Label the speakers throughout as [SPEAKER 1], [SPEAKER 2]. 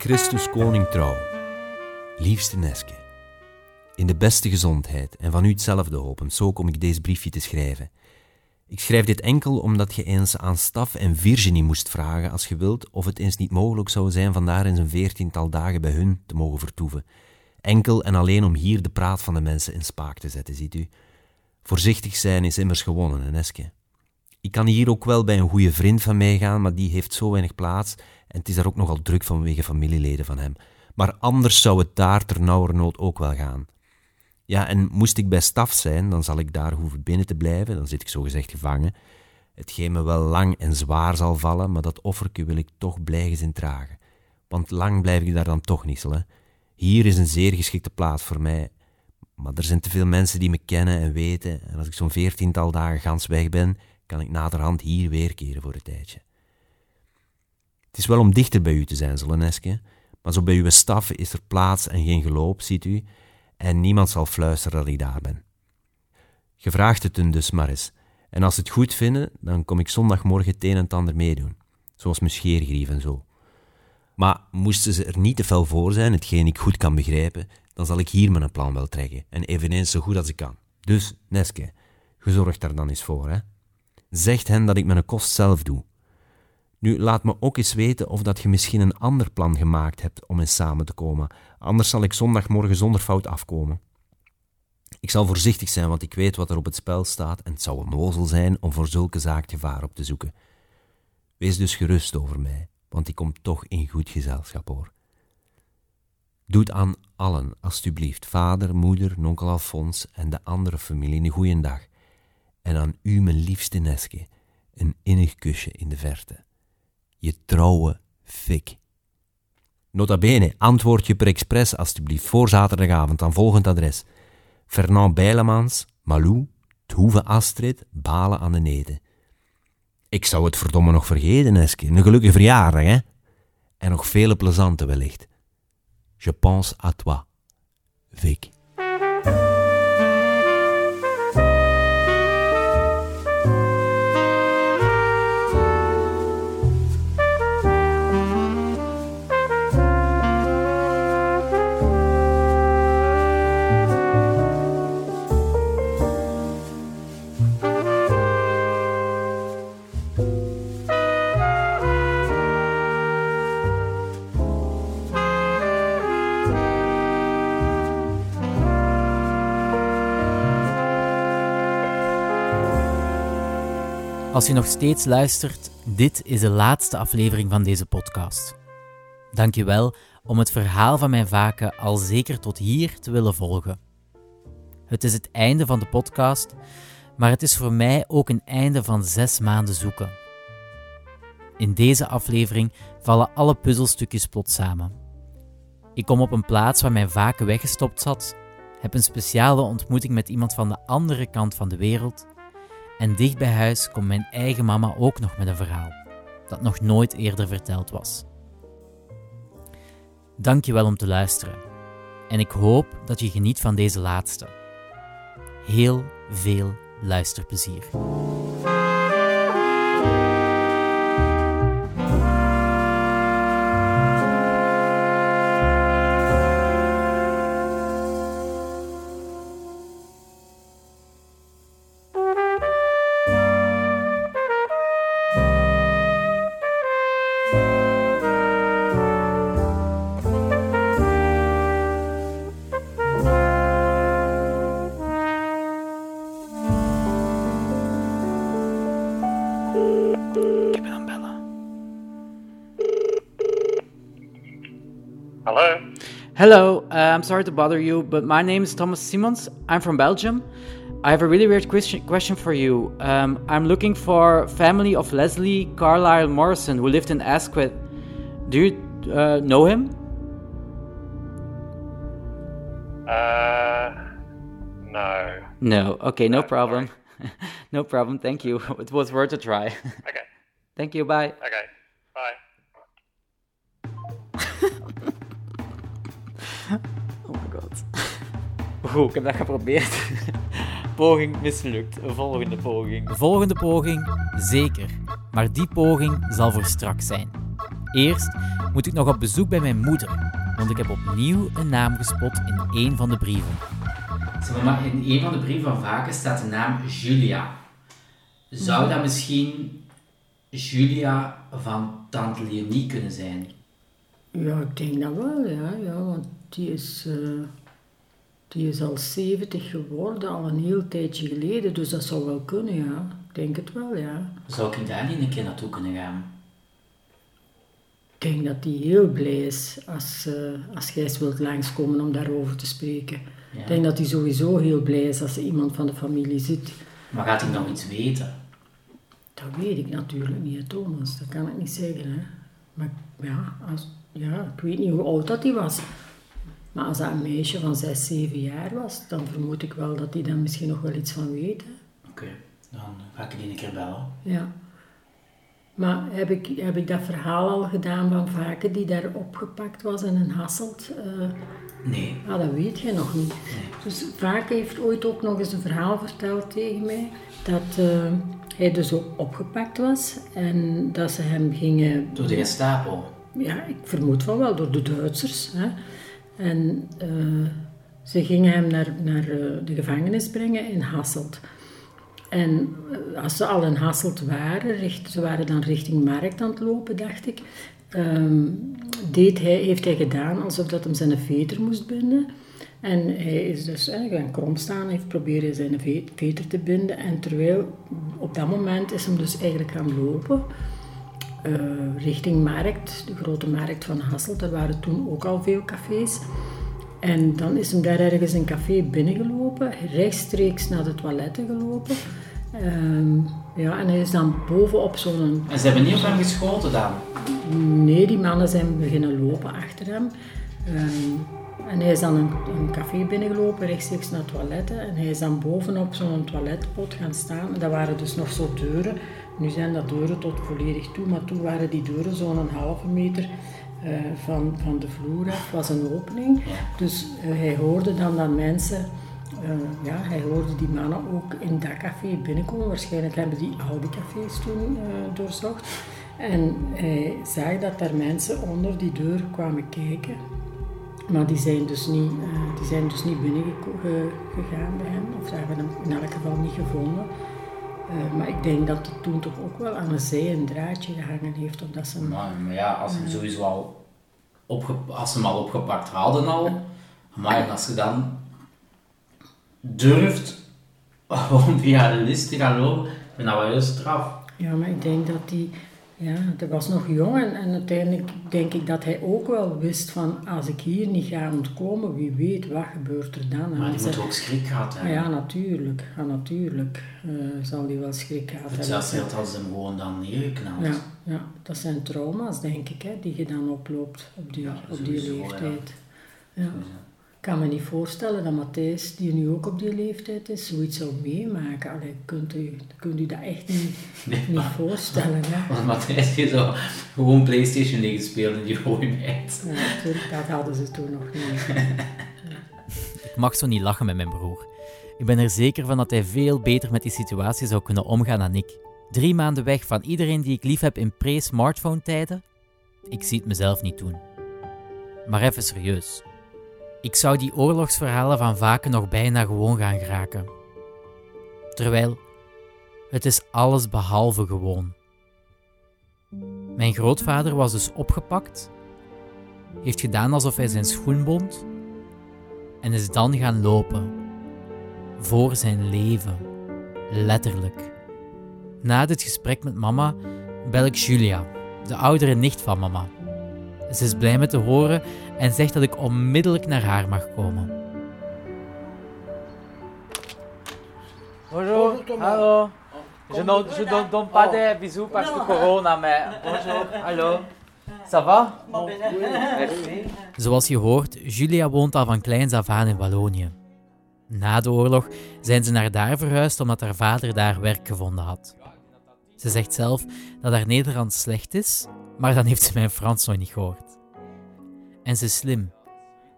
[SPEAKER 1] Christus koning trouw. Liefste Neske, in de beste gezondheid en van u hetzelfde hopend, zo kom ik deze briefje te schrijven. Ik schrijf dit enkel omdat je eens aan Staf en Virginie moest vragen als je wilt of het eens niet mogelijk zou zijn vandaar eens een veertiental dagen bij hun te mogen vertoeven. Enkel en alleen om hier de praat van de mensen in spaak te zetten, ziet u. Voorzichtig zijn is immers gewonnen, Neske. Ik kan hier ook wel bij een goede vriend van mij gaan, maar die heeft zo weinig plaats en het is daar ook nogal druk vanwege familieleden van hem. Maar anders zou het daar ter nauwernood ook wel gaan. Ja, en moest ik bij staf zijn, dan zal ik daar hoeven binnen te blijven, dan zit ik zogezegd gevangen. Hetgeen me wel lang en zwaar zal vallen, maar dat offerke wil ik toch blijgezind dragen. Want lang blijf ik daar dan toch niet, hè. Hier is een zeer geschikte plaats voor mij, maar er zijn te veel mensen die me kennen en weten, en als ik zo'n veertiental dagen gans weg ben, kan ik naderhand hier weerkeren voor een tijdje. Het is wel om dichter bij u te zijn, Zeleneske, maar zo bij uw staf is er plaats en geen geloop, ziet u, en niemand zal fluisteren dat ik daar ben. Gevraagd het hun dus maar eens, en als ze het goed vinden, dan kom ik zondagmorgen het een en het ander meedoen, zoals mijn scheergrief en zo. Maar moesten ze er niet te fel voor zijn, hetgeen ik goed kan begrijpen, dan zal ik hier mijn plan wel trekken, en eveneens zo goed als ik kan. Dus, Neske, gezorg daar dan eens voor, hè. Zegt hen dat ik mijn kost zelf doe. Nu, laat me ook eens weten of dat je misschien een ander plan gemaakt hebt om eens samen te komen. Anders zal ik zondagmorgen zonder fout afkomen. Ik zal voorzichtig zijn, want ik weet wat er op het spel staat en het zou een mozel zijn om voor zulke zaak gevaar op te zoeken. Wees dus gerust over mij, want ik kom toch in goed gezelschap hoor. Doe aan allen, alstublieft, vader, moeder, nonkel Alfons en de andere familie een goeie dag. En aan u, mijn liefste Neske, een innig kusje in de verte. Je trouwe fik. Nota bene, antwoord je per expres alstublieft voor zaterdagavond aan volgend adres. Fernand Bijlemans, Malou, Thoeve Astrid, Balen aan de Nede. Ik zou het verdomme nog vergeten, Neske. Een gelukkige verjaardag, hè? En nog vele plezante wellicht. Je pense à toi, Vic.
[SPEAKER 2] Als je nog steeds luistert, dit is de laatste aflevering van deze podcast. Dank je wel om het verhaal van mijn vaken al zeker tot hier te willen volgen. Het is het einde van de podcast, maar het is voor mij ook een einde van zes maanden zoeken. In deze aflevering vallen alle puzzelstukjes plots samen. Ik kom op een plaats waar mijn vaken weggestopt zat, heb een speciale ontmoeting met iemand van de andere kant van de wereld en dicht bij huis komt mijn eigen mama ook nog met een verhaal dat nog nooit eerder verteld was. Dank je wel om te luisteren. En ik hoop dat je geniet van deze laatste. Heel veel luisterplezier.
[SPEAKER 3] Hello,
[SPEAKER 4] uh, I'm sorry to bother you, but my name is Thomas Simons. I'm from Belgium. I have a really weird question, question for you. Um, I'm looking for family of Leslie Carlisle Morrison who lived in Asquith. Do you uh, know him?
[SPEAKER 3] Uh, no.
[SPEAKER 4] No. Okay, no
[SPEAKER 3] Uh,
[SPEAKER 4] problem. no problem. Thank you. It was worth a try.
[SPEAKER 3] Okay.
[SPEAKER 4] Thank you. Bye.
[SPEAKER 3] Okay.
[SPEAKER 4] Oeh, ik heb dat geprobeerd. Poging mislukt. Volgende poging.
[SPEAKER 2] De volgende poging, zeker. Maar die poging zal voor straks zijn. Eerst moet ik nog op bezoek bij mijn moeder, want ik heb opnieuw een naam gespot in een van de brieven. Zeg maar, in een van de brieven van Vaken staat de naam Julia. Zou dat misschien Julia van Tante Leonie kunnen zijn?
[SPEAKER 5] Ja, ik denk dat wel, ja. ja want die is, eh, die is al 70 geworden, al een heel tijdje geleden. Dus dat zou wel kunnen, ja. Ik denk het wel, ja.
[SPEAKER 2] Zou ik daar niet een keer naartoe kunnen gaan?
[SPEAKER 5] Ik denk dat die heel blij is als, eh, als jij eens wilt langskomen om daarover te spreken.
[SPEAKER 2] Ja.
[SPEAKER 5] Ik denk dat hij sowieso heel blij is als hij iemand van de familie ziet.
[SPEAKER 2] Maar gaat hij nog iets weten?
[SPEAKER 5] Dat weet ik natuurlijk niet, Thomas. Dat kan ik niet zeggen. Hè. Maar ja, als, ja, ik weet niet hoe oud dat hij was. Maar als dat een meisje van 6, 7 jaar was, dan vermoed ik wel dat hij daar misschien nog wel iets van weet.
[SPEAKER 2] Oké, dan ga ik die een keer bellen.
[SPEAKER 5] Ja. Maar heb ik, heb ik dat verhaal al gedaan van Vaken die daar opgepakt was in een Hasselt? Eh,
[SPEAKER 2] Nee.
[SPEAKER 5] Ah, dat weet je nog niet. Dus Vaak heeft ooit ook nog eens een verhaal verteld tegen mij dat eh, hij dus ook opgepakt was en dat ze hem gingen,
[SPEAKER 2] Door de Gestapo.
[SPEAKER 5] ja, ik vermoed van wel, door de Duitsers. Hè. En eh, ze gingen hem naar, naar eh, de gevangenis brengen in Hasselt. En eh, als ze al in Hasselt waren, ze waren dan richting Markt aan het lopen, dacht ik, ehm, deed hij, heeft hij gedaan alsof dat hem zijn veter moest binden. En hij is dus gaan krom staan, heeft proberen zijn ve- veter te binden. En terwijl, op dat moment is hem dus eigenlijk gaan lopen eh, richting Markt, de grote markt van Hasselt. Er waren toen ook al veel cafés. En dan is hem daar ergens een café binnengelopen, rechtstreeks naar de toiletten gelopen. Ehm, ja, en hij is dan bovenop zo'n...
[SPEAKER 2] En ze hebben niet op hem geschoten dan?
[SPEAKER 5] Nee, die mannen zijn beginnen lopen achter hem. Ehm, en hij is dan een, een café binnengelopen, rechtstreeks naar toiletten. En hij is dan bovenop zo'n toiletpot gaan staan. En dat waren dus nog zo deuren. Nu zijn dat deuren tot volledig toe, maar toen waren die deuren zo'n halve meter eh, van, van de vloer af, was een opening. Dus eh, hij hoorde dan dat mensen, eh, ja, hij hoorde die mannen ook in dat café binnenkomen. Waarschijnlijk hebben die die cafés toen doorzocht. En hij zag dat daar mensen onder die deur kwamen kijken. Maar die zijn dus niet, die zijn dus niet binnengegaan bij hem, of ze hebben hem in elk geval niet gevonden. Eh, maar ik denk dat het toen toch ook wel aan een zij een draadje gehangen heeft, of dat ze hem
[SPEAKER 2] Maar, maar ja, als ze hem sowieso al, als ze hem al opgepakt hadden al, maar als je dan durft om via de list te gaan lopen, vind dat wel heel straf.
[SPEAKER 5] Ja, maar ik denk dat hij, ja, hij was nog jong en, en uiteindelijk denk ik dat hij ook wel wist van als ik hier niet ga ontkomen, wie weet wat gebeurt er dan.
[SPEAKER 2] Maar die
[SPEAKER 5] ze-
[SPEAKER 2] moet ook schrik gehad hebben.
[SPEAKER 5] ja, natuurlijk. Ja, natuurlijk eh, zal hij wel schrik gehad hebben.
[SPEAKER 2] Hetzelfde hadden ze hem gewoon dan neergeknald.
[SPEAKER 5] Ja, ja, dat zijn trauma's, denk ik, hè, die je dan oploopt op die,
[SPEAKER 2] Ja,
[SPEAKER 5] op die leeftijd. Ja. Ik kan me niet voorstellen dat Matthijs, die nu ook op die leeftijd is, zoiets zou meemaken. Allee, kunt, u, kunt u dat echt niet,
[SPEAKER 2] Nee,
[SPEAKER 5] niet
[SPEAKER 2] maar-
[SPEAKER 5] voorstellen. Hè?
[SPEAKER 2] Want Matthijs heeft zo gewoon Playstation liggen spelen in die rode meid.
[SPEAKER 5] Ja, natuurlijk, dat hadden ze toen nog niet.
[SPEAKER 2] Ik mag zo niet lachen met mijn broer. Ik ben er zeker van dat hij veel beter met die situatie zou kunnen omgaan dan ik. Drie maanden weg van iedereen die ik lief heb in pre-smartphone-tijden? Ik zie het mezelf niet doen. Maar even serieus. Ik zou die oorlogsverhalen van Vaken nog bijna gewoon gaan geraken. Terwijl, het is alles behalve gewoon. Mijn grootvader was dus opgepakt, heeft gedaan alsof hij zijn schoen bond en is dan gaan lopen. Voor zijn leven. Letterlijk. Na dit gesprek met mama bel ik Julia, de oudere nicht van mama. Ze is blij me te horen en zegt dat ik onmiddellijk naar haar mag komen.
[SPEAKER 4] Bonjour, hallo. Je ne je donne, donne pas des bisous parce que corona, mais bonjour, hallo. Ça va? Merci.
[SPEAKER 2] Zoals je hoort, Julia woont al van kleins af aan in Wallonië. Na de oorlog zijn ze naar daar verhuisd omdat haar vader daar werk gevonden had. Ze zegt zelf dat haar Nederlands slecht is, maar dan heeft ze mijn Frans nog niet gehoord. En ze is slim,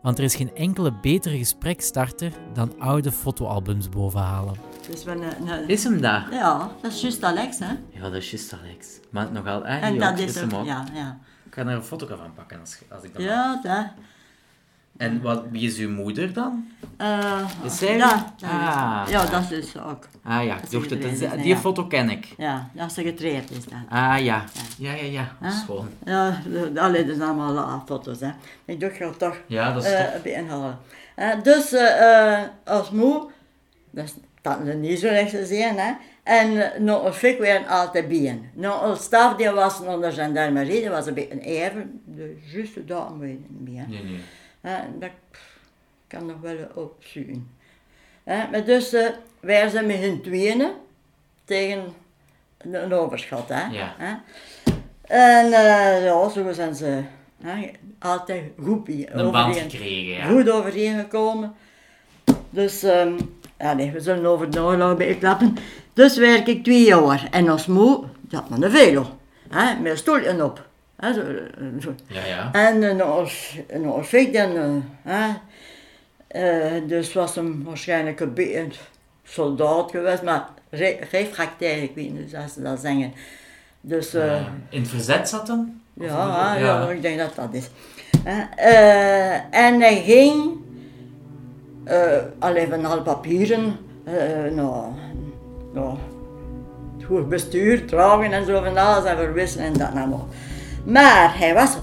[SPEAKER 2] want er is geen enkele betere gesprekstarter dan oude fotoalbums bovenhalen.
[SPEAKER 6] Dus we een, een-
[SPEAKER 2] Is hem daar?
[SPEAKER 6] ja, dat is juist Alex, hè?
[SPEAKER 2] Ja, dat is juist Alex. Maar nogal
[SPEAKER 6] En dat is hem, ja, ja.
[SPEAKER 2] Ik ga er een foto van pakken als, als ik dat mag.
[SPEAKER 6] Ja, dat.
[SPEAKER 2] En wat, wie is uw moeder dan? Is zij-
[SPEAKER 6] ja, dat
[SPEAKER 2] Ah.
[SPEAKER 6] ja, dat is dus ook.
[SPEAKER 2] Ah ja,
[SPEAKER 6] Dat
[SPEAKER 2] dat is- die
[SPEAKER 6] ja.
[SPEAKER 2] foto ken ik.
[SPEAKER 6] Ja, dat ze getreerd is dat.
[SPEAKER 2] Ah ja, ja, ja, ja.
[SPEAKER 6] Huh?
[SPEAKER 2] Schoon.
[SPEAKER 6] Ja, dat zijn allemaal ah, foto's, hè. Ik doe het toch
[SPEAKER 2] Ja, dat is
[SPEAKER 6] binnenhalen. Eh, dus als moe, dat is dat is niet zo recht te zien, hè. En nog een fik weer altijd bijen. Nog een staf die was onder gendarmerie, dat was een beetje even, de juiste datum weet ik niet.
[SPEAKER 2] Nee, nee.
[SPEAKER 6] Dat kan nog wel opzoeken. Hè, Maar dus, eh wij zijn met hun tweeën tegen een, overschot, hè.
[SPEAKER 2] Ja.
[SPEAKER 6] En eh, ja, zo zijn ze hè, altijd goed
[SPEAKER 2] Een band gekregen, ja.
[SPEAKER 6] goed overeengekomen. Dus, ehm ja, nee, we zullen over de oorlog klappen. Dus werk ik twee jaar. En als moe, dat had een velo. Hè, met een stoelje op. Hè, zo, zo.
[SPEAKER 2] Ja, ja.
[SPEAKER 6] En een als, een fik dan, eh, hè. Eh, dus was hem waarschijnlijk een soldaat geweest, maar re- refractair, ik weet niet hoe ze dat zeggen. Dus, eh,
[SPEAKER 2] in het verzet zat hem?
[SPEAKER 6] Ja, ja, ja, ik denk dat dat is. Eh, en hij ging eh alleen van alle papieren eh nou, nou, het goed bestuur, trouwen en zo van alles en verwisselen en dat allemaal. Maar hij was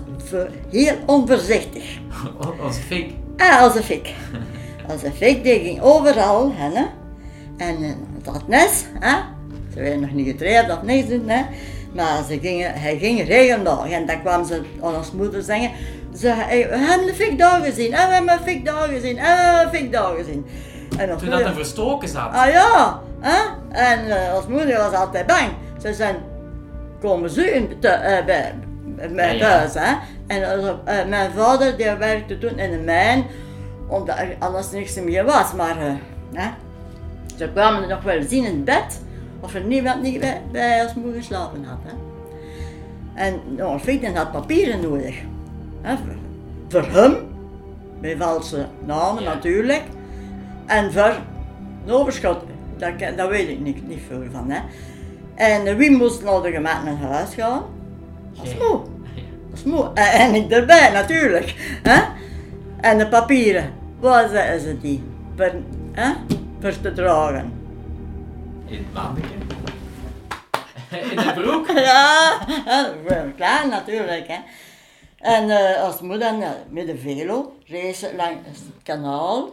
[SPEAKER 6] heel onvoorzichtig.
[SPEAKER 2] Als fik.
[SPEAKER 6] Ah, als een fik. Als een fik, die ging overal hè. En eh, dat nes, hè. ze werden nog niet getraind of niks doen, hè. maar ze gingen, hij ging regelmatig. En dan kwam ze ons moeder zeggen, ze, we hebben een fik daar gezien, en we hebben een fik daar gezien, en we hebben een fik daar gezien. En
[SPEAKER 2] Toen dat hem verstoken zat.
[SPEAKER 6] Ah ja, hè? en als moeder was altijd bang. Ze zijn komen zoeken te, eh, bij, bij
[SPEAKER 2] Ja,
[SPEAKER 6] thuis. Hè? En eh, mijn vader die werkte toen in een mijn, omdat er anders niks meer was. Maar eh, hè? ze kwamen er nog wel zien in het bed of er niemand niet bij, bij als moeder geslapen had. Hè? En nou, had papieren nodig. Hè? Voor, hem, bij valse namen
[SPEAKER 2] Ja.
[SPEAKER 6] natuurlijk. En voor een overschot, daar, weet ik niet, niet veel van. Hè. En wie moest naar de gemeente naar huis gaan? Als
[SPEAKER 2] Jij.
[SPEAKER 6] moe. En, en ik erbij natuurlijk. Hè. En de papieren, waar zetten ze die? Voor, hè? voor te dragen.
[SPEAKER 2] In het mandetje. In de broek.
[SPEAKER 6] Ja, klaar natuurlijk. Hè. En eh, als moeder eh, met de velo race langs het kanaal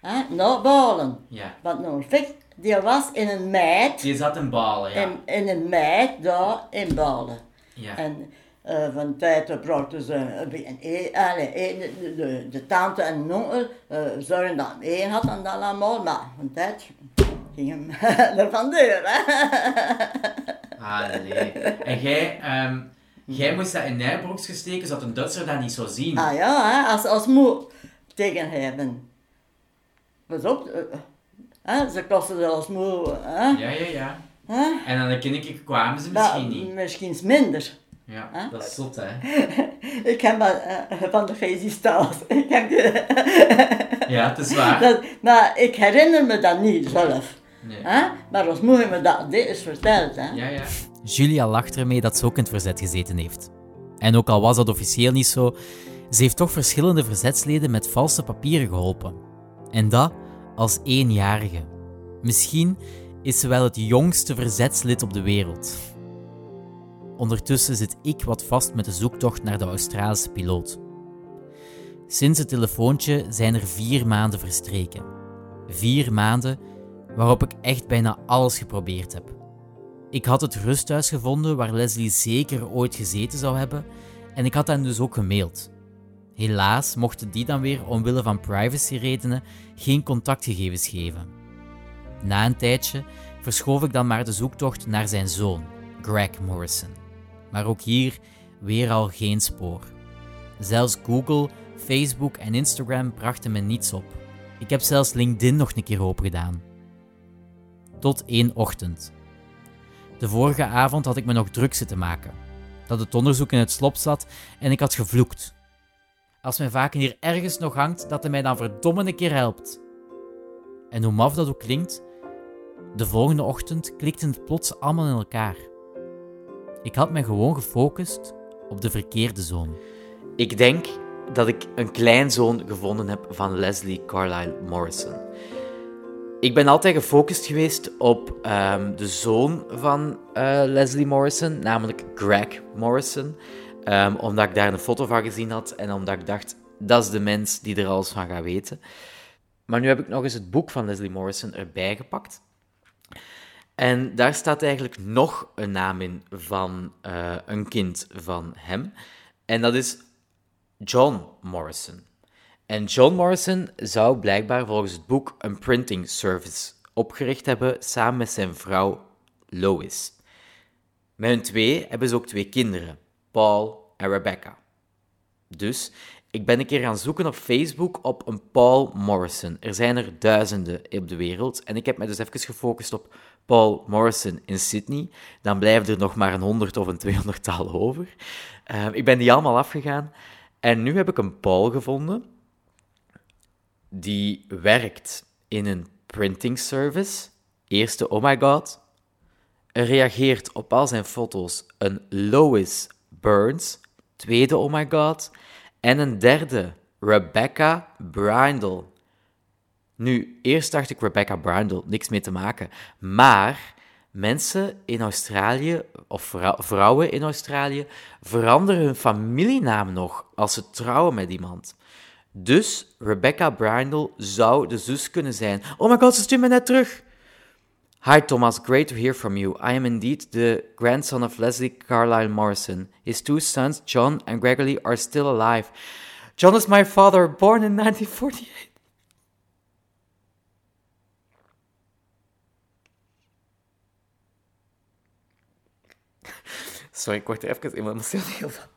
[SPEAKER 6] hè, naar Balen.
[SPEAKER 2] Ja.
[SPEAKER 6] Want nou, fik, die was in een meid,
[SPEAKER 2] Die zat in balen, ja.
[SPEAKER 6] in, in een meid daar in Balen.
[SPEAKER 2] Ja.
[SPEAKER 6] En eh, van tijd brachten ze een beetje e- e- de, de, de tante en de onkel uh, zorgden dat hij één had en dat allemaal, maar van tijd ging hem er van deur.
[SPEAKER 2] Ah, nee. En jij, ehm, jij moest dat in Nijbroeks gesteken, zodat een Duitser dat niet zou zien.
[SPEAKER 6] Ah ja, hè, als, als moe tegen hebben. Pas op, eh, hè, ze kosten als moe. Hè?
[SPEAKER 2] Ja, ja, ja.
[SPEAKER 6] Hè?
[SPEAKER 2] En aan de kindertje kwamen ze
[SPEAKER 6] Maar
[SPEAKER 2] misschien niet.
[SPEAKER 6] misschien minder.
[SPEAKER 2] Ja, dat is zot, hè.
[SPEAKER 6] Ik heb maar, eh, van de feestjes Ik heb
[SPEAKER 2] Ja, het is waar.
[SPEAKER 6] dat, maar ik herinner me dat niet zelf.
[SPEAKER 2] Nee.
[SPEAKER 6] Hè? Maar als moeder me dat dit is verteld. Hè?
[SPEAKER 2] Ja, ja. Julia lacht ermee dat ze ook in het verzet gezeten heeft. En ook al was dat officieel niet zo, ze heeft toch verschillende verzetsleden met valse papieren geholpen. En dat als éénjarige. Misschien is ze wel het jongste verzetslid op de wereld. Ondertussen zit ik wat vast met de zoektocht naar de Australische piloot. Sinds het telefoontje zijn er vier maanden verstreken. Vier maanden waarop ik echt bijna alles geprobeerd heb. Ik had het rusthuis gevonden waar Leslie zeker ooit gezeten zou hebben en ik had hen dus ook gemaild. Helaas mochten die dan weer omwille van privacyredenen geen contactgegevens geven. Na een tijdje verschoof ik dan maar de zoektocht naar zijn zoon, Greg Morrison. Maar ook hier weer al geen spoor. Zelfs Google, Facebook en Instagram brachten me niets op. Ik heb zelfs LinkedIn nog een keer open gedaan. Tot één ochtend. De vorige avond had ik me nog druk zitten maken. Dat het onderzoek in het slop zat en ik had gevloekt. Als mijn vaken hier ergens nog hangt, dat hij mij dan verdomme een keer helpt. En hoe maf dat ook klinkt, de volgende ochtend klikte het plots allemaal in elkaar. Ik had me gewoon gefocust
[SPEAKER 7] op de verkeerde zoon.
[SPEAKER 2] Ik denk dat ik een kleinzoon gevonden heb van Leslie Carlisle Morrison. Ik ben altijd gefocust geweest op ehm, de zoon van eh, Leslie Morrison, namelijk Greg Morrison. Ehm, omdat ik daar een foto van gezien had en omdat ik dacht, dat is de mens die er alles van gaat weten. Maar nu heb ik nog eens het boek van Leslie Morrison erbij gepakt. En daar staat eigenlijk nog een naam in van eh, een kind van hem. En dat is John Morrison. En John Morrison zou blijkbaar volgens het boek een printing service opgericht hebben samen met zijn vrouw Lois. Met hun twee hebben ze ook twee kinderen, Paul en Rebecca. Dus ik ben een keer gaan zoeken op Facebook op een Paul Morrison. Er zijn er duizenden op de wereld. En ik heb me dus even gefocust op Paul Morrison in Sydney. Dan blijven er nog maar een honderd of een tweehonderdtal over. Uh, ik ben die allemaal afgegaan. En nu heb ik een Paul gevonden die werkt in een printing service. Eerste, oh my god. Er reageert op al zijn foto's een Lois Burns. Tweede, oh my god. En een derde, Rebecca Brindle. Nu, eerst dacht ik Rebecca Brindle, niks mee te maken. Maar mensen in Australië, of vrouwen in Australië, veranderen hun familienaam nog als ze trouwen met iemand. Dus Rebecca Brindle zou de zus kunnen zijn. Oh my god, ze stuurt me net terug. Hi Thomas, great to hear from you. I am indeed the grandson of Leslie Carlisle Morrison. His two sons, John and Gregory, are still alive. John is my father, born in 1948. Sorry, ik word er even emotioneel van.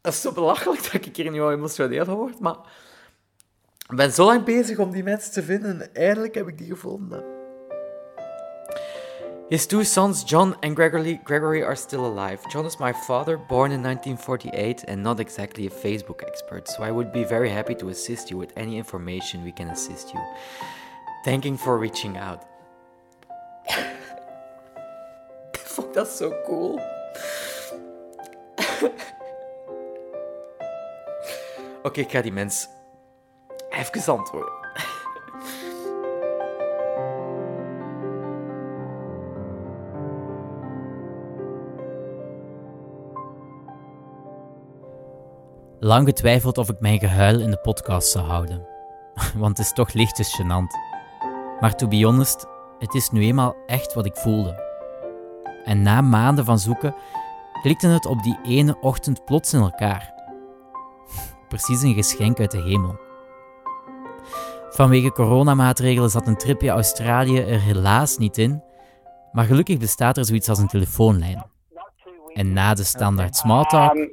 [SPEAKER 2] Dat is zo belachelijk dat ik hier nu al emotioneel van word, maar ik ben zo lang bezig om die mensen te vinden en eindelijk heb ik die gevonden. His two sons, John and Gregory, Gregory, are still alive. John is my father, born in 1948, and not exactly a Facebook expert, so I would be very happy to assist you with any information we can assist you. Thanking for reaching out. Fuck, that's so cool. Oké, okay, ik die mens even antwoorden.
[SPEAKER 7] Lang getwijfeld of ik mijn gehuil in de podcast zou houden. Want het is toch lichtjes gênant. Maar to be honest, het is nu eenmaal echt wat ik voelde. En na maanden van zoeken klikte het op die ene ochtend plots in elkaar. Precies een geschenk uit de hemel. Vanwege coronamaatregelen zat een tripje Australië er helaas niet in, maar gelukkig bestaat er zoiets als een telefoonlijn. En na de standaard smalltalk um,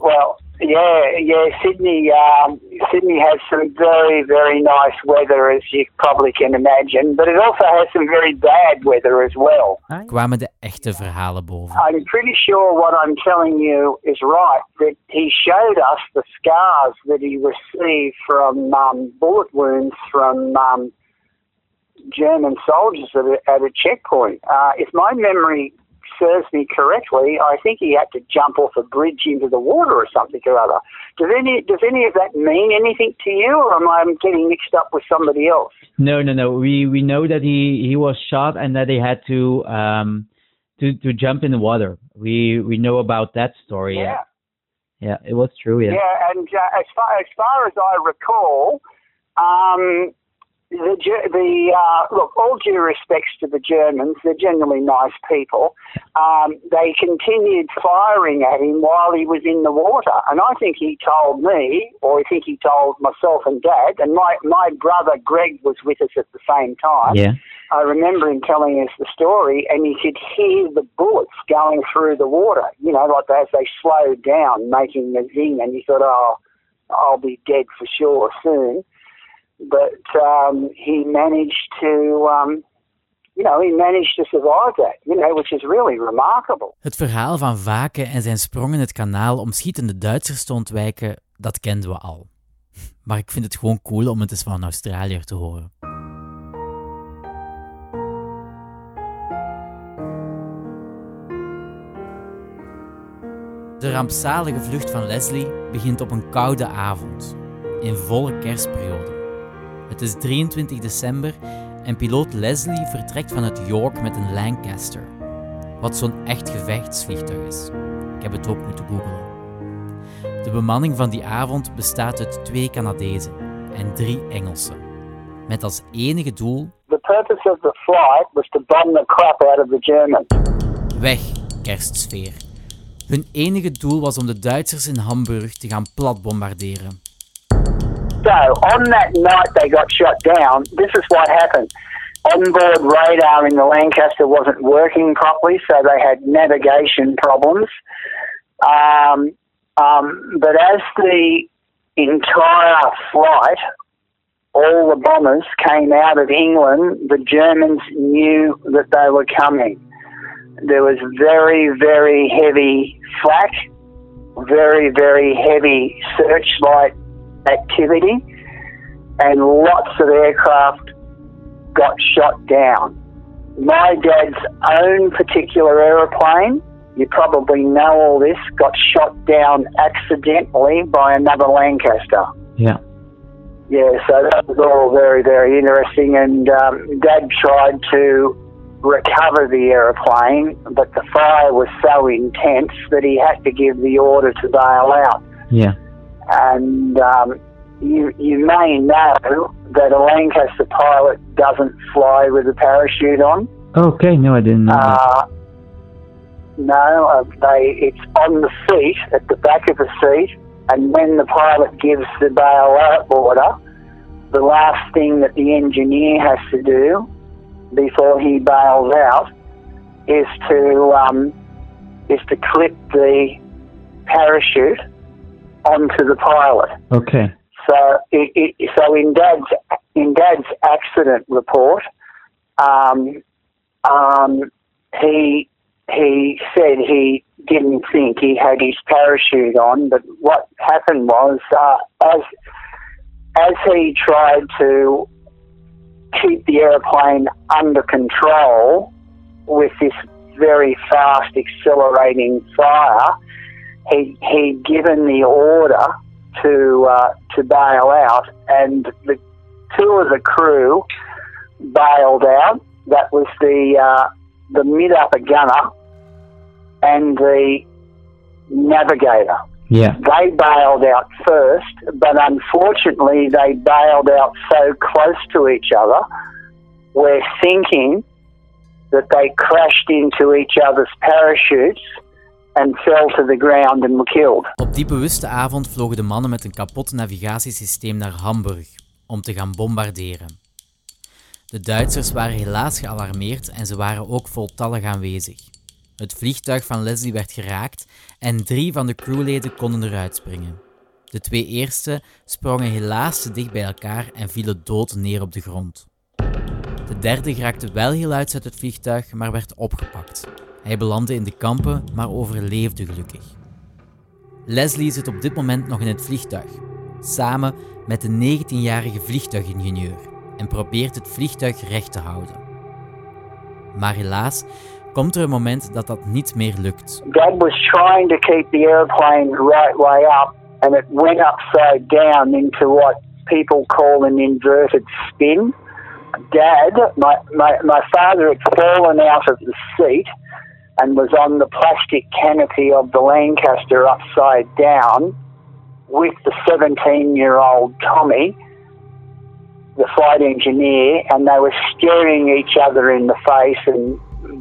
[SPEAKER 8] yeah, yeah. Sydney, um, Sydney has some very, very nice weather, as you probably can imagine, but it also has some very bad weather as well.
[SPEAKER 7] Kwamen de echte verhalen boven?
[SPEAKER 8] I'm pretty sure what I'm telling you is right. That he showed us the scars that he received from um, bullet wounds from um, German soldiers at a, at a checkpoint. Uh, if my memory serves me correctly, I think he had to jump off a bridge into the water or something or other. Does any does any of that mean anything to you, or am I getting mixed up with somebody else?
[SPEAKER 9] No, no, no. We we know that he he was shot and that he had to um to to jump in the water. We we know about that story.
[SPEAKER 8] Yeah.
[SPEAKER 9] Yeah, yeah it was true. Yeah.
[SPEAKER 8] Yeah, and uh, as far as far as I recall, um, the, the uh, look, all due respects to the Germans, they're generally nice people. Um, they continued firing at him while he was in the water, and I think he told me, or I think he told myself and Dad, and my my brother Greg was with us at the same time.
[SPEAKER 9] Yeah.
[SPEAKER 8] I remember him telling us the story, and you could hear the bullets going through the water. You know, like as they slowed down, making a zing, and you thought, oh, I'll be dead for sure soon but um, he managed to, um, you know, he managed to survive that, you know, which is really remarkable.
[SPEAKER 7] Het verhaal van Vaken en zijn sprong in het kanaal om schietende Duitsers te ontwijken, dat kenden we al. Maar ik vind het gewoon cool om het eens van een Australiër te horen.
[SPEAKER 2] De rampzalige vlucht van Leslie begint op een koude avond, in volle kerstperiode. Het is 23 december en piloot Leslie vertrekt vanuit York met een Lancaster, wat zo'n echt gevechtsvliegtuig is. Ik heb het ook moeten googlen. De bemanning van die avond bestaat uit twee Canadezen en drie Engelsen, met als enige doel
[SPEAKER 8] The purpose of the flight was to bomb the crap out of the Germans.
[SPEAKER 2] weg kerstsfeer. Hun enige doel was om de Duitsers in Hamburg te gaan platbombarderen.
[SPEAKER 8] So on that night they got shot down. This is what happened. Onboard radar in the Lancaster wasn't working properly, so they had navigation problems. Um, um, but as the entire flight, all the bombers came out of England, the Germans knew that they were coming. There was very, very heavy flak, very, very heavy searchlight activity, and lots of aircraft got shot down. My dad's own particular aeroplane, you probably know all this, got shot down accidentally by another Lancaster.
[SPEAKER 9] Yeah.
[SPEAKER 8] Yeah, so that was all very, very interesting. And um, Dad tried to recover the aeroplane, but the fire was so intense that he had to give the order to bail out.
[SPEAKER 9] Yeah.
[SPEAKER 8] And um, you, you may know that a Lancaster pilot doesn't fly with a parachute on.
[SPEAKER 9] Okay. No, I didn't know.
[SPEAKER 8] Uh, no, uh, they it's on the seat at the back of the seat, and when the pilot gives the bail out order, the last thing that the engineer has to do before he bails out is to um, is to clip the parachute onto the pilot.
[SPEAKER 9] Okay.
[SPEAKER 8] So, it, it, so in Dad's in Dad's accident report, um, um, he he said he didn't think he had his parachute on, but what happened was uh, as as he tried to keep the airplane under control with this very fast accelerating fire, he he'd given the order to uh, to bail out, and the two of the crew bailed out. That was the uh, the mid upper gunner and the navigator.
[SPEAKER 9] Yeah.
[SPEAKER 8] They bailed out first, but unfortunately they bailed out so close to each other, we're thinking that they crashed into each other's parachutes the ground.
[SPEAKER 2] Op die bewuste avond vlogen de mannen met een kapot navigatiesysteem naar Hamburg om te gaan bombarderen. De Duitsers waren helaas gealarmeerd en ze waren ook voltallig aanwezig. Het vliegtuig van Leslie werd geraakt en drie van de crewleden konden eruit springen. De twee eerste sprongen helaas te dicht bij elkaar en vielen dood neer op de grond. De derde geraakte wel heel uit het vliegtuig, maar werd opgepakt. Hij belandde in de kampen, maar overleefde gelukkig. Leslie zit op dit moment nog in het vliegtuig, samen met de 19-jarige vliegtuigingenieur, en probeert het vliegtuig recht te houden. Maar helaas komt er een moment dat dat niet meer lukt.
[SPEAKER 8] Dad was trying to keep the airplane right way up, and it went upside down into what people call an inverted spin. Dad, my, my, my father had fallen out of the seat and was on the plastic canopy of the Lancaster upside down with the 17 year old Tommy, the flight engineer, and they were staring each other in the face and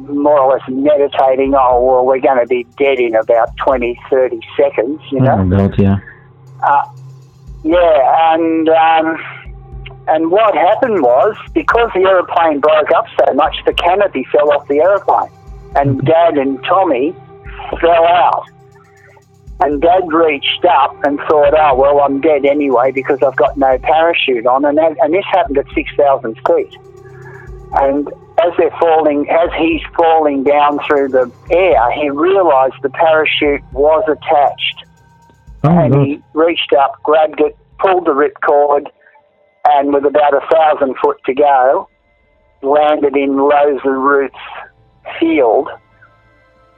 [SPEAKER 8] more or less meditating, oh, well, we're going to be dead in about 20, 30 seconds, you know?
[SPEAKER 9] Oh god, yeah.
[SPEAKER 8] Uh, yeah, and um, and what happened was because the aeroplane broke up so much, the canopy fell off the aeroplane, and Dad and Tommy fell out. And Dad reached up and thought, "Oh well, I'm dead anyway because I've got no parachute on." And that, and this happened at six thousand feet. And as they're falling, as he's falling down through the air, he realised the parachute was attached
[SPEAKER 9] Oh
[SPEAKER 8] and
[SPEAKER 9] god.
[SPEAKER 8] he reached up, grabbed it, pulled the ripcord, and with about a thousand foot to go, landed in Rosa Roots Field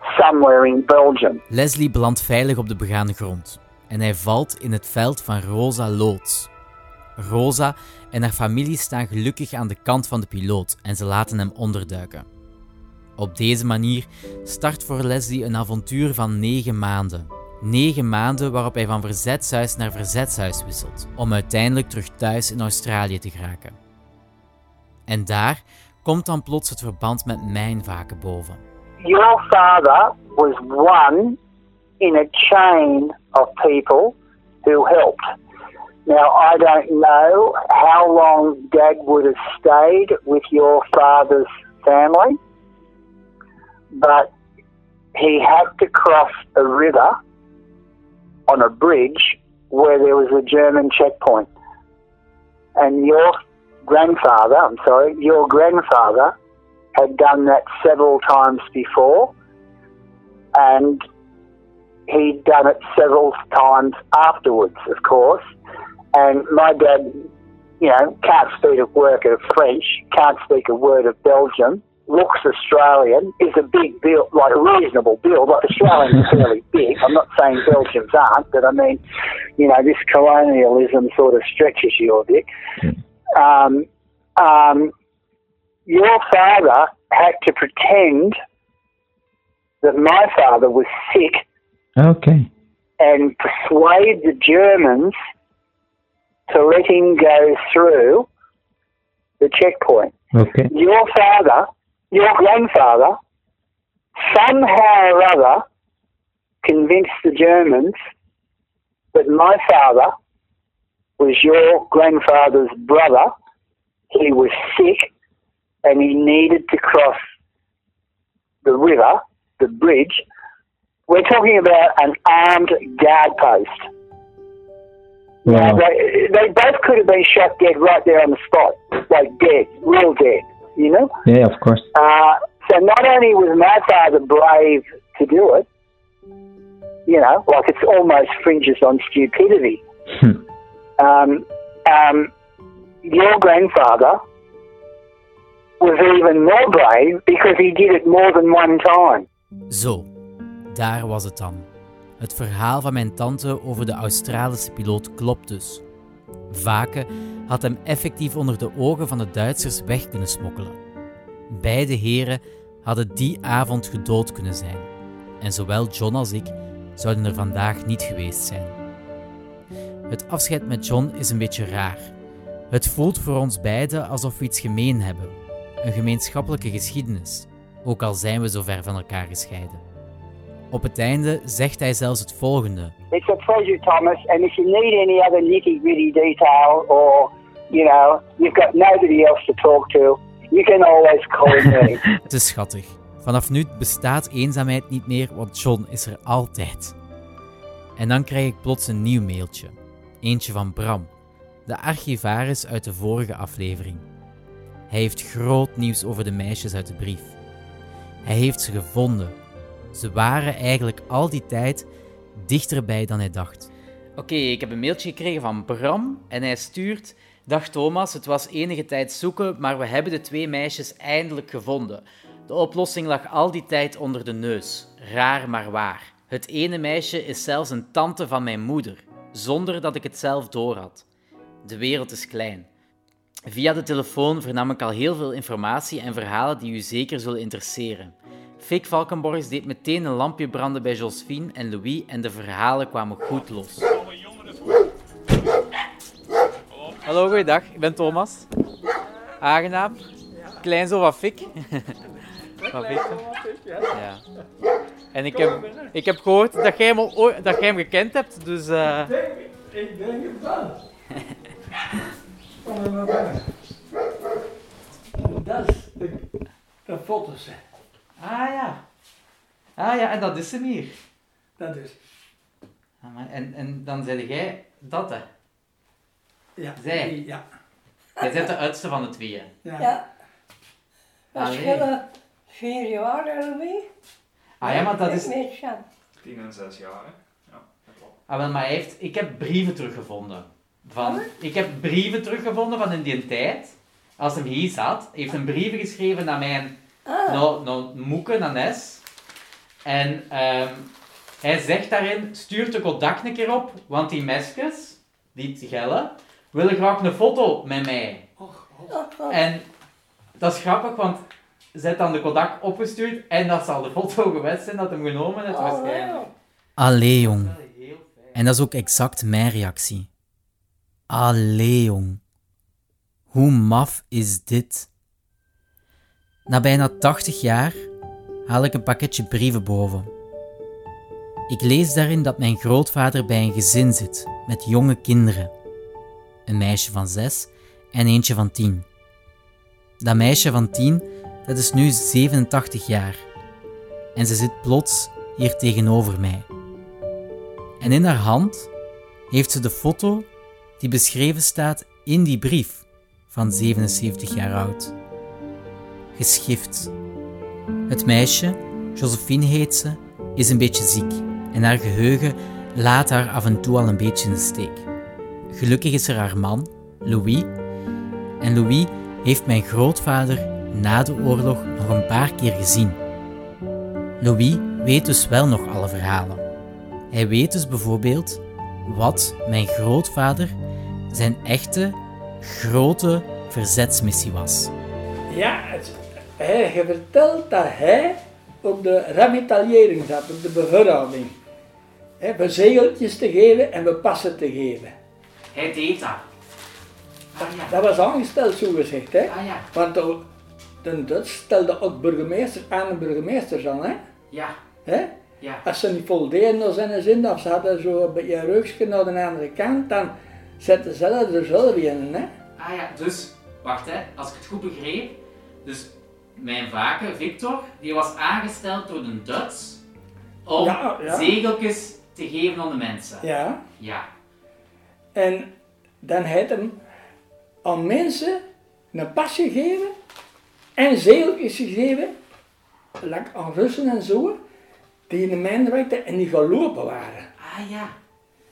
[SPEAKER 8] somewhere in Belgium.
[SPEAKER 2] Leslie belandt veilig op de begane grond en hij valt in het veld van Rosa Loods. Rosa en haar familie staan gelukkig aan de kant van de piloot en ze laten hem onderduiken. Op deze manier start voor Leslie een avontuur van negen maanden. Negen maanden waarop hij van verzetshuis naar verzetshuis wisselt, om uiteindelijk terug thuis in Australië te geraken. En daar komt dan plots het verband met mijn vaken boven.
[SPEAKER 8] Your father was one in a chain of people who helped. Now, I don't know how long Dad would have stayed with your father's family, but he had to cross a river on a bridge where there was a German checkpoint. And your grandfather, I'm sorry, your grandfather had done that several times before, and he'd done it several times afterwards, of course. And my dad, you know, can't speak a word of French, can't speak a word of Belgium, looks Australian, is a big build, like a reasonable build. Like Australians are fairly big. I'm not saying Belgians aren't, but I mean, you know, this colonialism sort of stretches you a bit. Um, um, your father had to pretend that my father was sick
[SPEAKER 9] Okay.
[SPEAKER 8] and persuade the Germans to let him go through the checkpoint.
[SPEAKER 9] Okay.
[SPEAKER 8] Your father, your grandfather, somehow or other convinced the Germans that my father was your grandfather's brother. He was sick and he needed to cross the river, the bridge. We're talking about an armed guard post.
[SPEAKER 9] Wow.
[SPEAKER 8] They, they both could have been shot dead right there on the spot, like dead, real dead, you know?
[SPEAKER 9] Yeah, of course.
[SPEAKER 8] Uh, so not only was my father brave to do it, you know, like it's almost fringes on stupidity. Um, um, your grandfather was even more brave because he did it more than one time.
[SPEAKER 2] Zo, daar was het dan. Het verhaal van mijn tante over de Australische piloot klopt dus. Vaken had hem effectief onder de ogen van de Duitsers weg kunnen smokkelen. Beide heren hadden die avond gedood kunnen zijn. En zowel John als ik zouden er vandaag niet geweest zijn. Het afscheid met John is een beetje raar. Het voelt voor ons beiden alsof we iets gemeen hebben. Een gemeenschappelijke geschiedenis, ook al zijn we zo ver van elkaar gescheiden. Op het einde zegt hij zelfs het volgende.
[SPEAKER 8] It's a pleasure, Thomas, and if you need any other nitty-gritty detail or, you know, you've got nobody else to talk to, you can always call me.
[SPEAKER 2] Het is schattig. Vanaf nu bestaat eenzaamheid niet meer, want John is er altijd. En dan krijg ik plots een nieuw mailtje. Eentje van Bram, de archivaris uit de vorige aflevering. Hij heeft groot nieuws over de meisjes uit de brief. Hij heeft ze gevonden. Ze waren eigenlijk al die tijd dichterbij dan hij dacht. Oké, ik heb een mailtje gekregen van Bram en hij stuurt... Dag Thomas, het was enige tijd zoeken, maar we hebben de twee meisjes eindelijk gevonden. De oplossing lag al die tijd onder de neus. Raar maar waar. Het ene meisje is zelfs een tante van mijn moeder, zonder dat ik het zelf doorhad. De wereld is klein. Via de telefoon vernam ik al heel veel informatie en verhalen die u zeker zullen interesseren. Fik Valkenborgs deed meteen een lampje branden bij Josephine en Louis en de verhalen kwamen goed los. Hallo, goeiedag. Ik ben Thomas. Aangenaam. Klein zo van Fik. Van Fik. Ja. En ik heb, ik heb gehoord dat jij hem, al dat jij hem gekend hebt, dus... eh,
[SPEAKER 10] Ik denk het wel. Kom er maar binnen. Dat is de, de foto's.
[SPEAKER 2] Ah ja. Ah ja, en dat is hem hier.
[SPEAKER 10] Dat is.
[SPEAKER 2] Ah, en, en dan zei jij dat, hè?
[SPEAKER 10] Ja.
[SPEAKER 2] Zij.
[SPEAKER 10] die- Ja.
[SPEAKER 2] Jij bent de oudste van de tweeën.
[SPEAKER 10] Ja.
[SPEAKER 11] Ja. We
[SPEAKER 2] Allee.
[SPEAKER 11] schillen vier jaar ermee.
[SPEAKER 2] Ah ja, maar dat is...
[SPEAKER 11] Met Jan.
[SPEAKER 12] Tien en zes jaar, hè? Ja, dat klopt.
[SPEAKER 2] Ah, wel, maar hij heeft... Ik heb brieven teruggevonden. Van... Ik heb brieven teruggevonden van in die tijd. Als hem hier zat. Hij heeft een brieven geschreven naar mijn...
[SPEAKER 11] Ah.
[SPEAKER 2] Nou, nou, moeke, naar Nes.
[SPEAKER 4] En ehm, hij zegt daarin, stuur de Kodak een keer op, want die mesjes, die gellen, willen graag een foto met mij. En dat is grappig, want ze heeft dan de Kodak opgestuurd en dat zal de foto geweest zijn dat hem genomen heeft waarschijnlijk.
[SPEAKER 2] Allee, jong. En dat is ook exact mijn reactie. Allee, jong. Hoe maf is dit? Na bijna 80 jaar haal ik een pakketje brieven boven. Ik lees daarin dat mijn grootvader bij een gezin zit met jonge kinderen. Een meisje van zes en eentje van tien. Dat meisje van tien, dat is nu 87 jaar. En ze zit plots hier tegenover mij. En in haar hand heeft ze de foto die beschreven staat in die brief van 77 jaar oud. Geschift. Het meisje, Josephine heet ze, is een beetje ziek en haar geheugen laat haar af en toe al een beetje in de steek. Gelukkig is er haar man, Louis, en Louis heeft mijn grootvader na de oorlog nog een paar keer gezien. Louis weet dus wel nog alle verhalen. Hij weet dus bijvoorbeeld wat mijn grootvader zijn echte, grote verzetsmissie was.
[SPEAKER 10] Ja, het, hij heeft verteld dat hij op de remetaillering zat, op de beverhouding. Hè, we zegeltjes te geven en we passen te geven.
[SPEAKER 4] Hij deed dat.
[SPEAKER 10] Dat was aangesteld, zo gezegd. Hè?
[SPEAKER 4] Ah ja.
[SPEAKER 10] Want de, de Duits stelde ook burgemeester aan de burgemeesters aan. Hè?
[SPEAKER 4] Ja.
[SPEAKER 10] Hè?
[SPEAKER 4] Ja.
[SPEAKER 10] Als ze niet voldeden zijn zin, of ze hadden zo een beetje een rugje naar de andere kant, dan zetten ze dat er zelf in. Hè?
[SPEAKER 4] Ah ja, dus, wacht hè, als ik het goed begreep. Dus mijn vaker, Victor, die was aangesteld door de Duits om
[SPEAKER 10] Ja, ja.
[SPEAKER 4] zegeltjes te geven aan de mensen.
[SPEAKER 10] Ja.
[SPEAKER 4] Ja.
[SPEAKER 10] En dan heeft hem aan mensen een pas gegeven en zegeltjes gegeven, like aan Russen en zo, die in de mijn werkten en die gelopen waren.
[SPEAKER 4] Ah ja.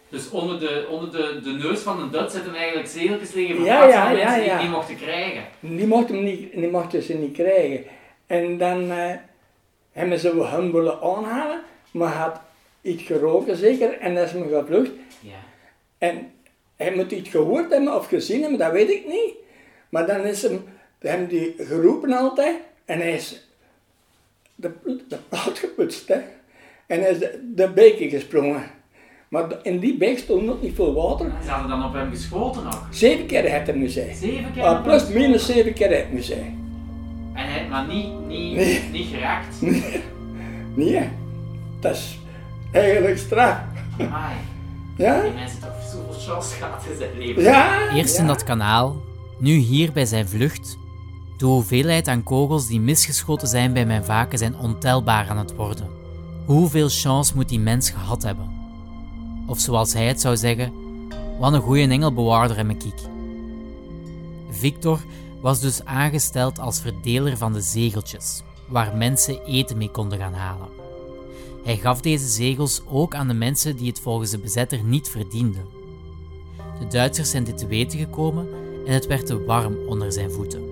[SPEAKER 4] Dus onder de, onder de, de neus van de Duits zitten eigenlijk zegeltjes liggen voor
[SPEAKER 10] Ja,
[SPEAKER 4] mensen die
[SPEAKER 10] ja.
[SPEAKER 4] het niet mochten krijgen.
[SPEAKER 10] Die mochten, niet, die mochten ze niet krijgen. En dan eh, hebben ze hem willen aanhalen, maar hij had iets geroken zeker en dat is me gevlucht.
[SPEAKER 4] Ja.
[SPEAKER 10] En hij moet iets gehoord hebben of gezien hebben, dat weet ik niet. Maar dan is hem, hem die geroepen altijd en hij is de, de plaat geputst. Hè. En hij is de, de beek gesprongen. Maar in die beek stond nog niet veel water.
[SPEAKER 4] Ze hadden dan op hem geschoten nog.
[SPEAKER 10] Zeven keer heeft hij nu zijn.
[SPEAKER 4] Zeven keer
[SPEAKER 10] Ah, plus
[SPEAKER 4] hem
[SPEAKER 10] minus zeven keer heeft hij nu zijn.
[SPEAKER 4] En hij, maar niet, niet,
[SPEAKER 10] Nee.
[SPEAKER 4] niet geraakt.
[SPEAKER 10] Nee, dat is eigenlijk straf.
[SPEAKER 4] Amai.
[SPEAKER 10] Ja?
[SPEAKER 4] Die mensen toch zoveel chance gehad in zijn leven.
[SPEAKER 10] Ja?
[SPEAKER 2] Eerst in dat kanaal, nu hier bij zijn vlucht. De hoeveelheid aan kogels die misgeschoten zijn bij mijn vaken zijn ontelbaar aan het worden. Hoeveel chance moet die mens gehad hebben? Of zoals hij het zou zeggen, wat een goeie engelbewaarder heb ik. Victor was dus aangesteld als verdeler van de zegeltjes, waar mensen eten mee konden gaan halen. Hij gaf deze zegels ook aan de mensen die het volgens de bezetter niet verdienden. De Duitsers zijn dit te weten gekomen en het werd te warm onder zijn voeten.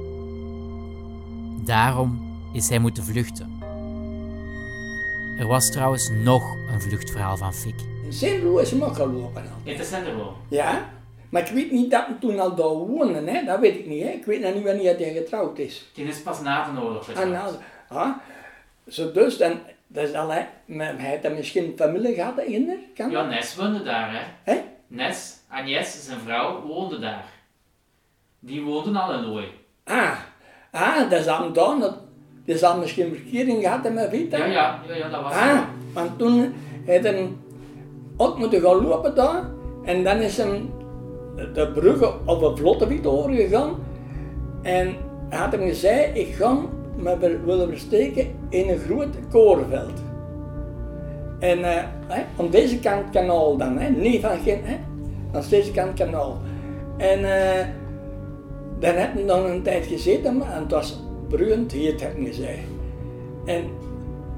[SPEAKER 2] Daarom is hij moeten vluchten. Er was trouwens nog een vluchtverhaal van Fik.
[SPEAKER 10] In Sint-Louis is hem ook gelopen. al.
[SPEAKER 4] In de Senderlo.
[SPEAKER 10] Ja? Maar ik weet niet dat hij toen al daar woonde, hè? dat weet ik niet. Hè? Ik weet nog niet wanneer hij getrouwd is.
[SPEAKER 4] Die is pas na de oorlog getrouwd.
[SPEAKER 10] nou, ah, zo dus, dan, dat is al, hè, maar hij heeft dan misschien familie gehad in er, kan
[SPEAKER 4] Ja? Nes woonde daar, hè.
[SPEAKER 10] Hè?
[SPEAKER 4] Nes, Agnes, zijn vrouw, woonde daar. Die woonden al in Looi.
[SPEAKER 10] Ah, ah, dat is dan dan, dat, die zal misschien verkering gehad hebben met Vita.
[SPEAKER 4] Ja, ja, ja, ja, dat was
[SPEAKER 10] Ah, want toen heeft hij ook moeten gaan lopen daar. En dan is hem de bruggen op een vlotte wiet overgegaan. En hij had hem gezegd, ik ga me willen versteken in een groot korenveld. En eh, aan deze kant kanaal dan, hè, niet van geen, hè, aan deze kant kanaal. En eh, dan heb hij dan een tijd gezeten, maar het was bruggend, hier het heb hij gezegd. En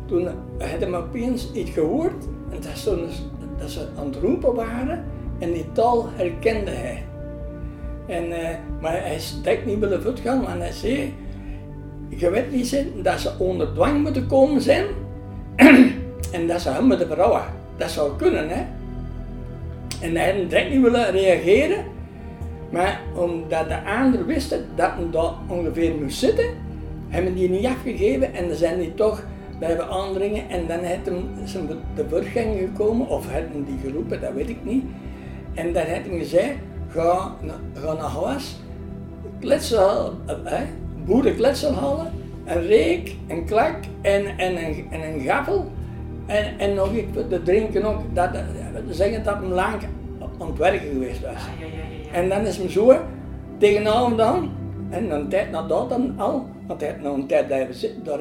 [SPEAKER 10] toen had hij opeens iets gehoord en dat, zo, dat ze aan het roepen waren en die taal herkende hij. En, eh, maar hij stek niet willen voetgaan, maar hij zei, je weet niet zijn dat ze onder dwang moeten komen zijn En dat zou hem met de vrouwen. Dat zou kunnen, hè. En hij direct niet willen reageren. Maar omdat de anderen wisten dat hij daar ongeveer moest zitten, hebben die niet afgegeven en dan zijn die toch blijven aandringen en dan zijn de burgang gekomen, of hem die geroepen, dat weet ik niet. En dan heeft hij gezegd, ga, ga naar huis, eh, boerenkletsel halen, een reek, een klak en, en, een, en een gaffel. En, en nog iets te drinken ook, dat, dat zeggen dat hem lang aan het werken geweest was. En dan is hem zo tegenavond dan, en een tijd na dat dan al, want hij had nog een tijd blijven zitten daar,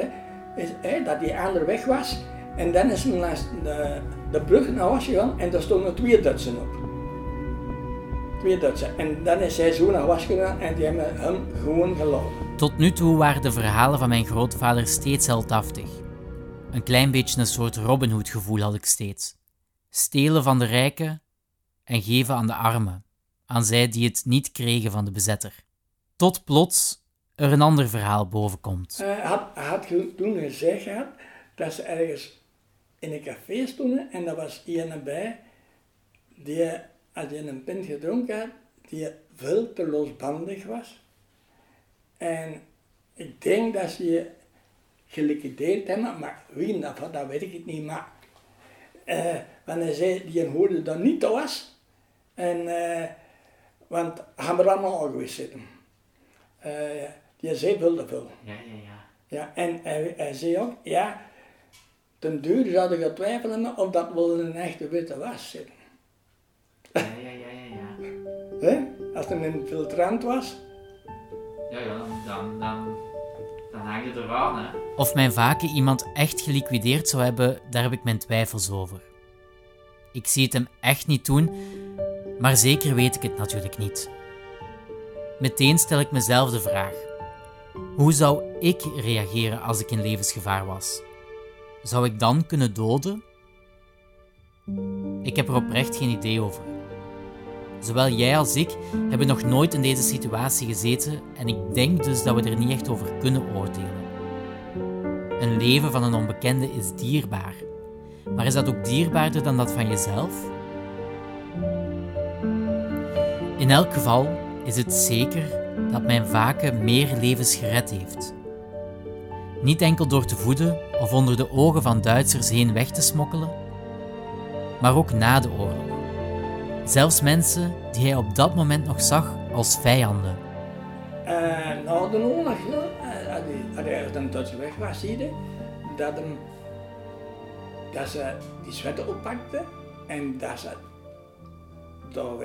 [SPEAKER 10] is, hè, dat die andere weg was. En dan is hij naar de, de brug naar was gegaan en daar stonden twee Dutsen op. Twee Dutsen. En dan is hij zo naar was gegaan en die hebben hem gewoon gelopen.
[SPEAKER 2] Tot nu toe waren de verhalen van mijn grootvader steeds heldhaftig. Een klein beetje een soort Robin Hood gevoel had ik steeds. Stelen van de rijken en geven aan de armen, aan zij die het niet kregen van de bezetter. Tot plots er een ander verhaal bovenkomt.
[SPEAKER 10] Hij had, had toen gezegd gehad dat ze ergens in een café stonden en er was iemand bij die, als je een pint gedronken had, die veel te losbandig was. En ik denk dat ze je geliquideerd hebben, maar wie dat dat weet ik niet. Maar uh, want hij zei, die hoorde dat niet was. En, uh, want gaan we allemaal al geweest zitten. Uh, die zei wilde veel.
[SPEAKER 13] Ja, ja, ja.
[SPEAKER 10] Ja, en hij, hij zei ook, ja, ten duur zouden je twijfelen of dat wel een echte witte was zitten.
[SPEAKER 13] Ja, ja, ja, ja. ja.
[SPEAKER 10] He? Als het een filtrant was.
[SPEAKER 13] Ja, ja, dan, dan, dan hang je eraan, hè.
[SPEAKER 2] Of mijn vaken iemand echt geliquideerd zou hebben, daar heb ik mijn twijfels over. Ik zie het hem echt niet doen, maar zeker weet ik het natuurlijk niet. Meteen stel ik mezelf de vraag: hoe zou ik reageren als ik in levensgevaar was? Zou ik dan kunnen doden? Ik heb er oprecht geen idee over. Zowel jij als ik hebben nog nooit in deze situatie gezeten en ik denk dus dat we er niet echt over kunnen oordelen. Een leven van een onbekende is dierbaar, maar is dat ook dierbaarder dan dat van jezelf? In elk geval is het zeker dat mijn vaken meer levens gered heeft. Niet enkel door te voeden of onder de ogen van Duitsers heen weg te smokkelen, maar ook na de oorlog. Zelfs mensen die hij op dat moment nog zag als vijanden.
[SPEAKER 10] Uh, na de oorlog, ja, als hij een Duitse weg was, je, dat, hem, dat ze die zwetten oppakte en dat ze daar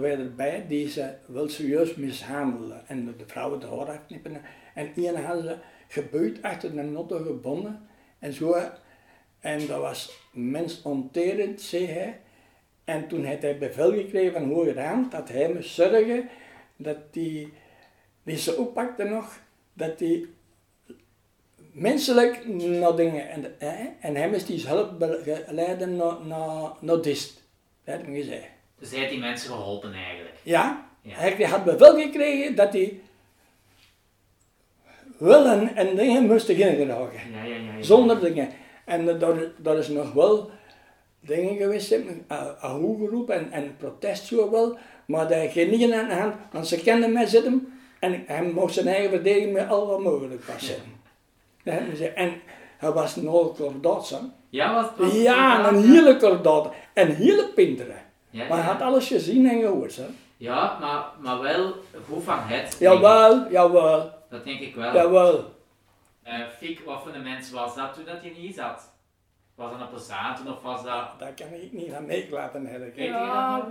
[SPEAKER 10] werden erbij die ze wel serieus mishandelen en de vrouwen de haar afknippen. En een hadden ze gebeurd achter de auto gebonden en zo. En dat was mensonterend, zei hij. En toen had hij bevel gekregen van hoge rand dat hij moest zorgen dat die, die ze oppakte nog, dat die menselijk naar dingen, en, en hij moest die zelf leiden naar, naar, dist. Dat had hij gezegd.
[SPEAKER 13] Heeft die mensen geholpen eigenlijk.
[SPEAKER 10] Ja, ja. hij had bevel gekregen dat hij willen en dingen moesten gedragen.
[SPEAKER 13] Ja, ja, ja, ja,
[SPEAKER 10] Zonder dingen. En dat, is nog wel dingen geweest, ahoe geroepen en, en protest zo wel, maar hij geen niet aan de hand, want ze kenden mij zitten en hij mocht zijn eigen verdediging met al wat mogelijk was. En hij was een hele kordaat,
[SPEAKER 13] Ja, was, was
[SPEAKER 10] Ja, een hele kordaat. En hele pinteren. Ja, maar hij had alles gezien en gehoord, hè?
[SPEAKER 13] Ja, maar, maar wel goed van het.
[SPEAKER 10] Jawel, jawel.
[SPEAKER 13] Dat denk ik wel.
[SPEAKER 10] Jawel.
[SPEAKER 13] Uh, Fik, wat voor een mens was dat toen dat je niet zat? Was dat een plezant of was dat...
[SPEAKER 10] Dat kan ik niet aan meeklappen eigenlijk.
[SPEAKER 11] Ja, ja,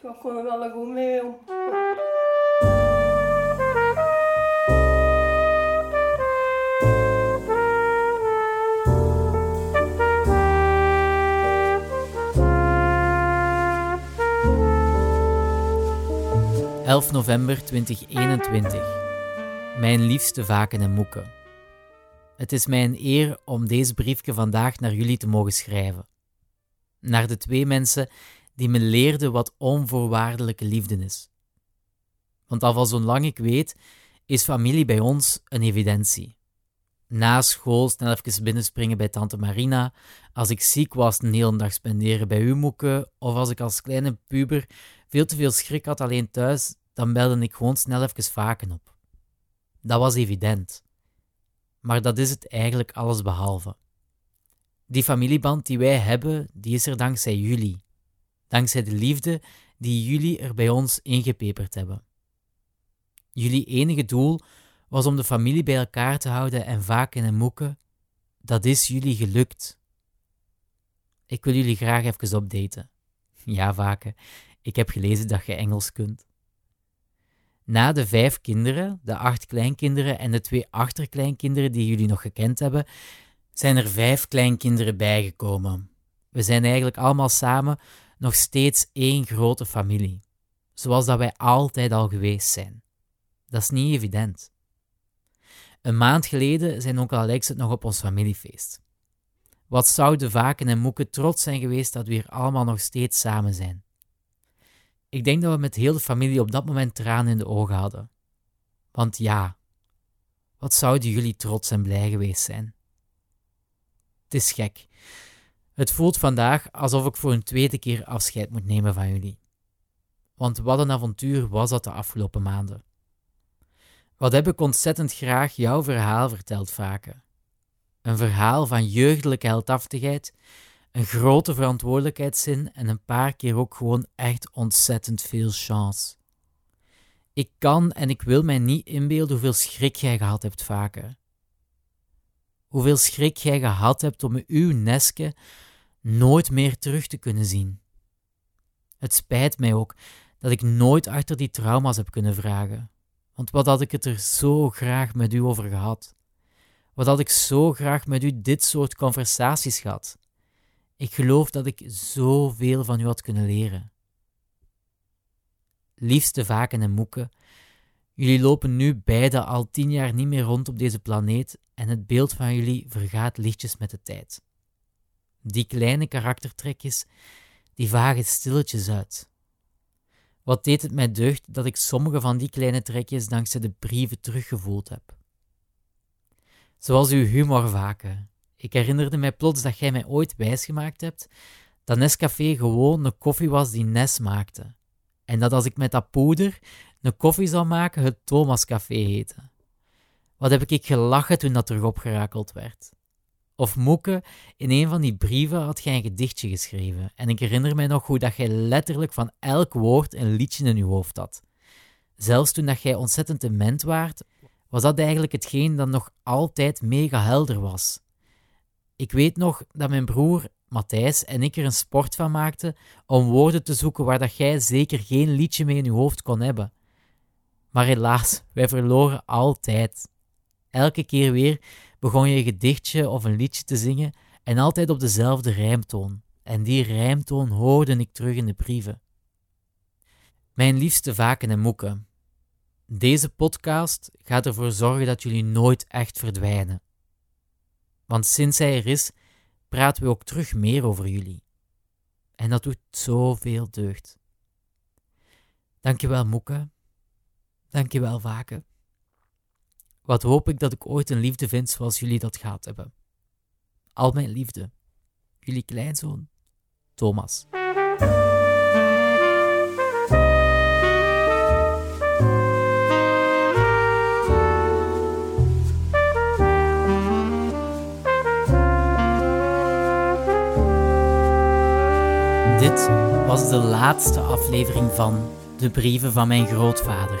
[SPEAKER 11] dat kon wel goed mee
[SPEAKER 2] 11 november 2021. Mijn liefste vaken en moeken. Het is mij een eer om deze briefje vandaag naar jullie te mogen schrijven. Naar de twee mensen die me leerden wat onvoorwaardelijke liefde is. Want al van zolang ik weet, is familie bij ons een evidentie. Na school snel even binnenspringen bij tante Marina. Als ik ziek was, een hele dag spenderen bij u moeken. Of als ik als kleine puber veel te veel schrik had alleen thuis, dan belde ik gewoon snel even vaken op. Dat was evident. Maar dat is het eigenlijk alles behalve. Die familieband die wij hebben, die is er dankzij jullie. Dankzij de liefde die jullie er bij ons ingepeperd hebben. Jullie enige doel was om de familie bij elkaar te houden en vaken en moeken. Dat is jullie gelukt. Ik wil jullie graag even updaten. Ja, vaken, ik heb gelezen dat je Engels kunt. Na de vijf kinderen, de acht kleinkinderen en de twee achterkleinkinderen die jullie nog gekend hebben, zijn er vijf kleinkinderen bijgekomen. We zijn eigenlijk allemaal samen nog steeds één grote familie, zoals dat wij altijd al geweest zijn. Dat is niet evident. Een maand geleden zijn onkel Alex het nog op ons familiefeest. Wat zouden Vaken en Moeken trots zijn geweest dat we hier allemaal nog steeds samen zijn. Ik denk dat we met heel de familie op dat moment tranen in de ogen hadden. Want ja, wat zouden jullie trots en blij geweest zijn? Het is gek. Het voelt vandaag alsof ik voor een tweede keer afscheid moet nemen van jullie. Want wat een avontuur was dat de afgelopen maanden. Wat heb ik ontzettend graag jouw verhaal verteld vaker. Een verhaal van jeugdelijke heldhaftigheid, een grote verantwoordelijkheidszin en een paar keer ook gewoon echt ontzettend veel chance. Ik kan en ik wil mij niet inbeelden hoeveel schrik jij gehad hebt vaker. Hoeveel schrik jij gehad hebt om uw Neske nooit meer terug te kunnen zien. Het spijt mij ook dat ik nooit achter die trauma's heb kunnen vragen. Want wat had ik het er zo graag met u over gehad? Wat had ik zo graag met u dit soort conversaties gehad? Ik geloof dat ik zoveel van u had kunnen leren. Liefste vaken en moeken, jullie lopen nu beide al tien jaar niet meer rond op deze planeet en het beeld van jullie vergaat lichtjes met de tijd. Die kleine karaktertrekjes, die vagen stilletjes uit. Wat deed het mij deugd dat ik sommige van die kleine trekjes dankzij de brieven teruggevoeld heb. Zoals uw humor vaken. Ik herinnerde mij plots dat jij mij ooit wijsgemaakt hebt dat Nescafé gewoon een koffie was die Nes maakte. En dat als ik met dat poeder een koffie zou maken, het Thomas Café heette. Wat heb ik gelachen toen dat terug opgerakeld werd. Of Moeke, in een van die brieven had jij een gedichtje geschreven. En ik herinner mij nog hoe dat jij letterlijk van elk woord een liedje in je hoofd had. Zelfs toen dat jij ontzettend dement waard, was dat eigenlijk hetgeen dat nog altijd mega helder was. Ik weet nog dat mijn broer Matthijs en ik er een sport van maakten om woorden te zoeken waar dat jij zeker geen liedje mee in je hoofd kon hebben. Maar helaas, wij verloren altijd. Elke keer weer begon je een gedichtje of een liedje te zingen en altijd op dezelfde rijmtoon. En die rijmtoon hoorde ik terug in de brieven. Mijn liefste vaken en moeken. Deze podcast gaat ervoor zorgen dat jullie nooit echt verdwijnen. Want sinds hij er is, praten we ook terug meer over jullie. En dat doet zoveel deugd. Dankjewel, Moeke. Dankjewel, Vaken. Wat hoop ik dat ik ooit een liefde vind zoals jullie dat gehad hebben. Al mijn liefde. Jullie kleinzoon, Thomas. Dit was de laatste aflevering van De Brieven van mijn grootvader.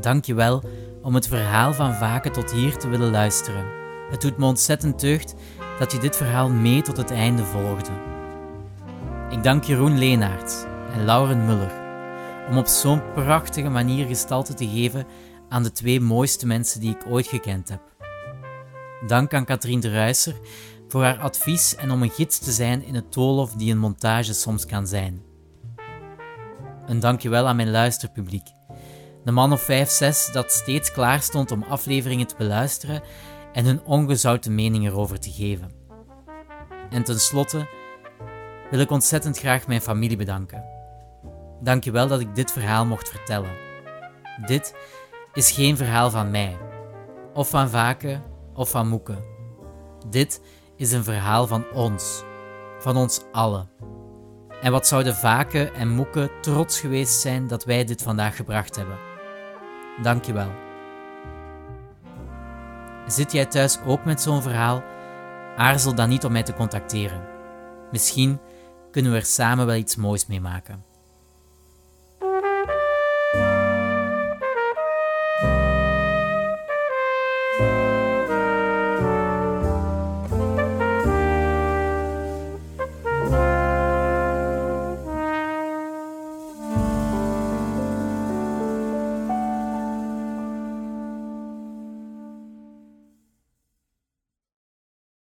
[SPEAKER 2] Dankjewel om het verhaal van Vaken tot hier te willen luisteren. Het doet me ontzettend deugd dat je dit verhaal mee tot het einde volgde. Ik dank Jeroen Leenaert en Lauren Muller om op zo'n prachtige manier gestalte te geven aan de twee mooiste mensen die ik ooit gekend heb. Dank aan Katrien de Ruiser voor haar advies en om een gids te zijn in het doolhof die een montage soms kan zijn. Een dankjewel aan mijn luisterpubliek. De man of 5, 6 dat steeds klaar stond om afleveringen te beluisteren en hun ongezouten mening erover te geven. En tenslotte wil ik ontzettend graag mijn familie bedanken. Dankjewel dat ik dit verhaal mocht vertellen. Dit is geen verhaal van mij, of van Vaken, of van Moeke. Dit is een verhaal van ons, van ons allen. En wat zouden Vake en Moeke trots geweest zijn dat wij dit vandaag gebracht hebben. Dankjewel. Zit jij thuis ook met zo'n verhaal? Aarzel dan niet om mij te contacteren. Misschien kunnen we er samen wel iets moois mee maken.